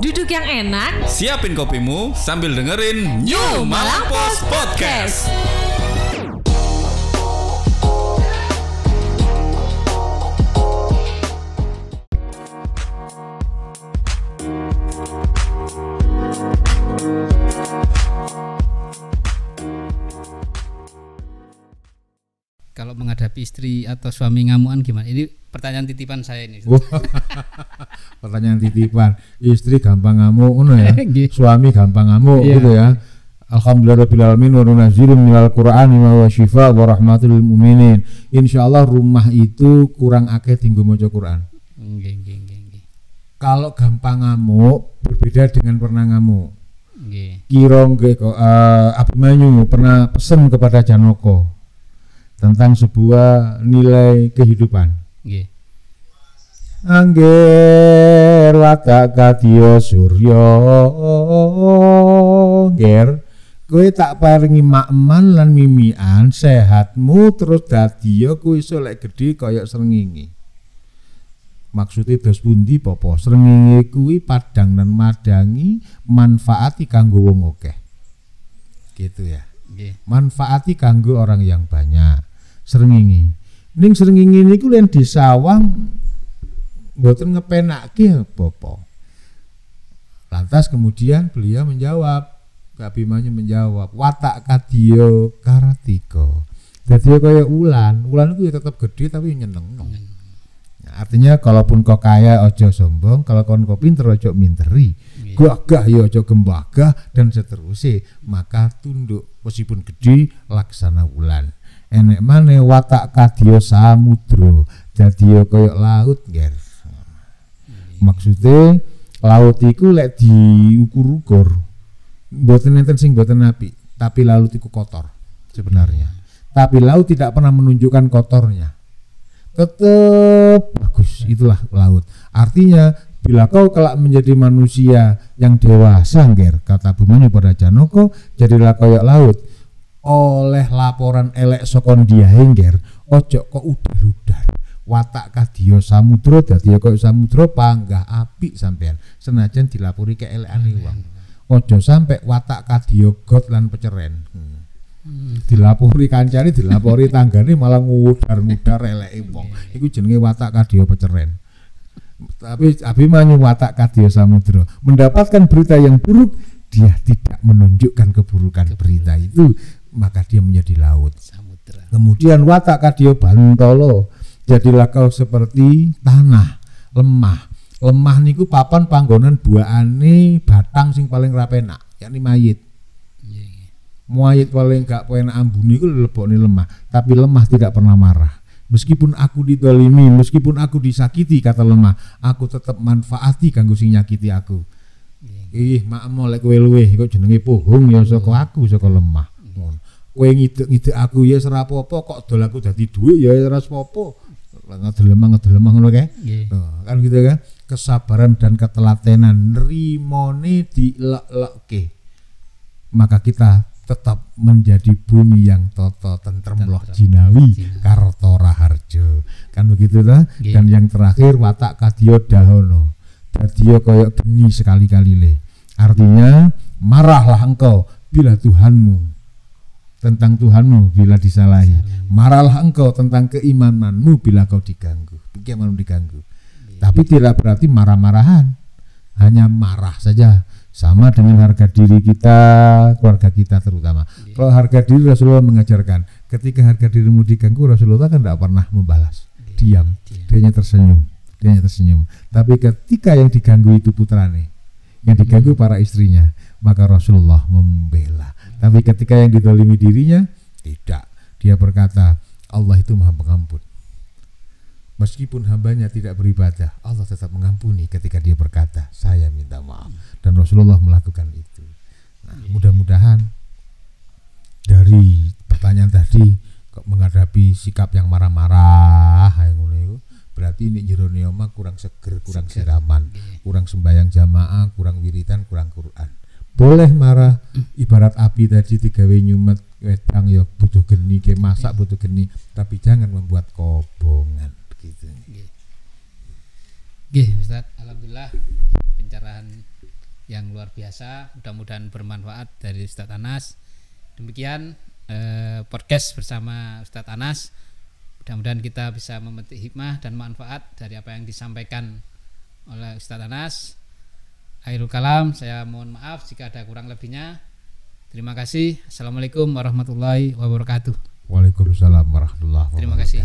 Duduk yang enak, Siapin kopimu sambil dengerin New Malang Post Podcast. kalau menghadapi istri atau suami ngamuan gimana? Ini pertanyaan titipan saya ini. Pertanyaan titipan istri gampang ngamuk ngono ya suami gampang ngamuk Iya. gitu ya Alhamdulillah rabbil alamin wa nunazzilu minal qur'ani wa syifa wa rahmatul lil mu'minin. Insyaallah rumah itu kurang akeh tinggu maca Quran. Nggih, nggih, nggih, nggih. Kalau gampang ngamuk berbeda dengan pernah ngamuk. Nggih. Kira nggih kok eh, Abimanyu pernah pesen kepada Janoko tentang sebuah nilai kehidupan. Nggih. Angger watak kadya surya Nger kowe tak paringi makman lan mimian sehatmu terus dadi kowe iso lek gedhe kaya srengenge Maksudnya dos pundi popo srengenge kuwi padang dan madangi manfaati kanggo wong akeh gitu ya Nggih. manfaati kanggo orang yang banyak srengenge. Ning srengenge niku len disawang mboten ngepenake apa-apa. Lantas kemudian beliau menjawab Kak Abimanyu menjawab watak kadya karatiko dadi kaya ulan. Ulan itu ya tetap gede tapi nyeneng Nah, artinya kalaupun kau kaya ojo sombong kalau kon kau pinter ojo minteri. Gagah ya ojo gembagah dan seterusnya maka tunduk meskipun gede laksana wulan enek mana watak kadya samudra dadi kaya laut nger maksudnya laut iku lek diukur-ukur mboten enten sing mboten apik tapi laut iku kotor sebenarnya. Tapi laut tidak pernah menunjukkan kotornya. Tetap bagus itulah laut. Artinya bila kau kelak menjadi manusia yang dewasa nger kata Bumanyu pada Janoko jadilah koyok laut. Oleh laporan elek sokon dia hengger ojo kok udar-udar. Watak kadya samudra dadi kaya samudra panggah apik sampean. Senajan dilapori keelekane wong. ojo sampai watak kadya got lan peceren. Hmm. dilapori kancane dilapori tanggane malah ngudar-ngudar eleke wong. Iku jenenge watak kadya peceren. Tapi Abimanyu watak kadya samudra. Mendapatkan berita yang buruk dia tidak menunjukkan keburukan. berita itu maka dia menjadi laut. Samudra. kemudian watak kadya bantala jadilah kau seperti tanah lemah. Lemah niku papan panggonan buahane batang sing paling rapenak yakni mayit. Nggih, nggih. mayit paling gak penak ambune iku lebokne lemah tapi lemah tidak pernah marah. Meskipun aku didolimi meskipun aku disakiti kata lemah aku tetap manfaati kanggo sing nyakiti aku. Ih makmu lek kowe luweh kok jenenge pohong ya saka aku saka lemah kowe ngidek-ngidek aku ya ora apa-apa kok dol aku dadi dhuwit ya ora apa-apa. Ngedelemah ngedelemah ngono kae. Nah, kan gitu kan? Kesabaran dan ketelatenan nerimone dilek-lekke maka kita tetap menjadi bumi yang toto tentrem loh jinawi Jinawi. karto raharjo kan begitu ta? Dan yang terakhir watak kadya dahono. Dadiya kaya geni sekali-kali le. Artinya marahlah engkau bila Tuhanmu tentang Tuhanmu bila disalahi. Marahlah engkau tentang keimananmu bila kau diganggu. Keimananmu diganggu? Tapi tidak berarti marah-marahan. Hanya marah saja. Sama dengan harga diri kita keluarga kita terutama. Kalau harga diri Rasulullah mengajarkan ketika harga dirimu diganggu Rasulullah kan tidak pernah membalas. Diam. Dia hanya tersenyum. Dia hanya tersenyum. Tapi ketika yang diganggu itu putrane yang diganggu para istrinya maka Rasulullah membela tapi ketika yang didolimi dirinya tidak dia berkata Allah itu maha pengampun Meskipun hambanya tidak beribadah, Allah tetap mengampuni ketika dia berkata, saya minta maaf. Dan Rasulullah melakukan itu. Nah, mudah-mudahan dari pertanyaan tadi menghadapi sikap yang marah-marah berarti ini jerone omah kurang seger, kurang siraman, kurang sembahyang jamaah, kurang wiritan, kurang Quran. Boleh marah ibarat api tadi digawe nyumet wedang ya butuh geni, ke masak butuh geni, tapi jangan membuat kobongan. Nggih. Nggih, Ustaz. Alhamdulillah pencerahan yang luar biasa. Mudah-mudahan bermanfaat dari Ustadz Anas. Demikian eh, podcast bersama Ustadz Anas. Mudah-mudahan kita bisa memetik hikmah dan manfaat dari apa yang disampaikan oleh Ustadz Anas. Akhirul kalam, saya mohon maaf jika ada kurang lebihnya. Terima kasih. Assalamualaikum warahmatullahi wabarakatuh. Waalaikumsalam warahmatullahi wabarakatuh. Terima kasih.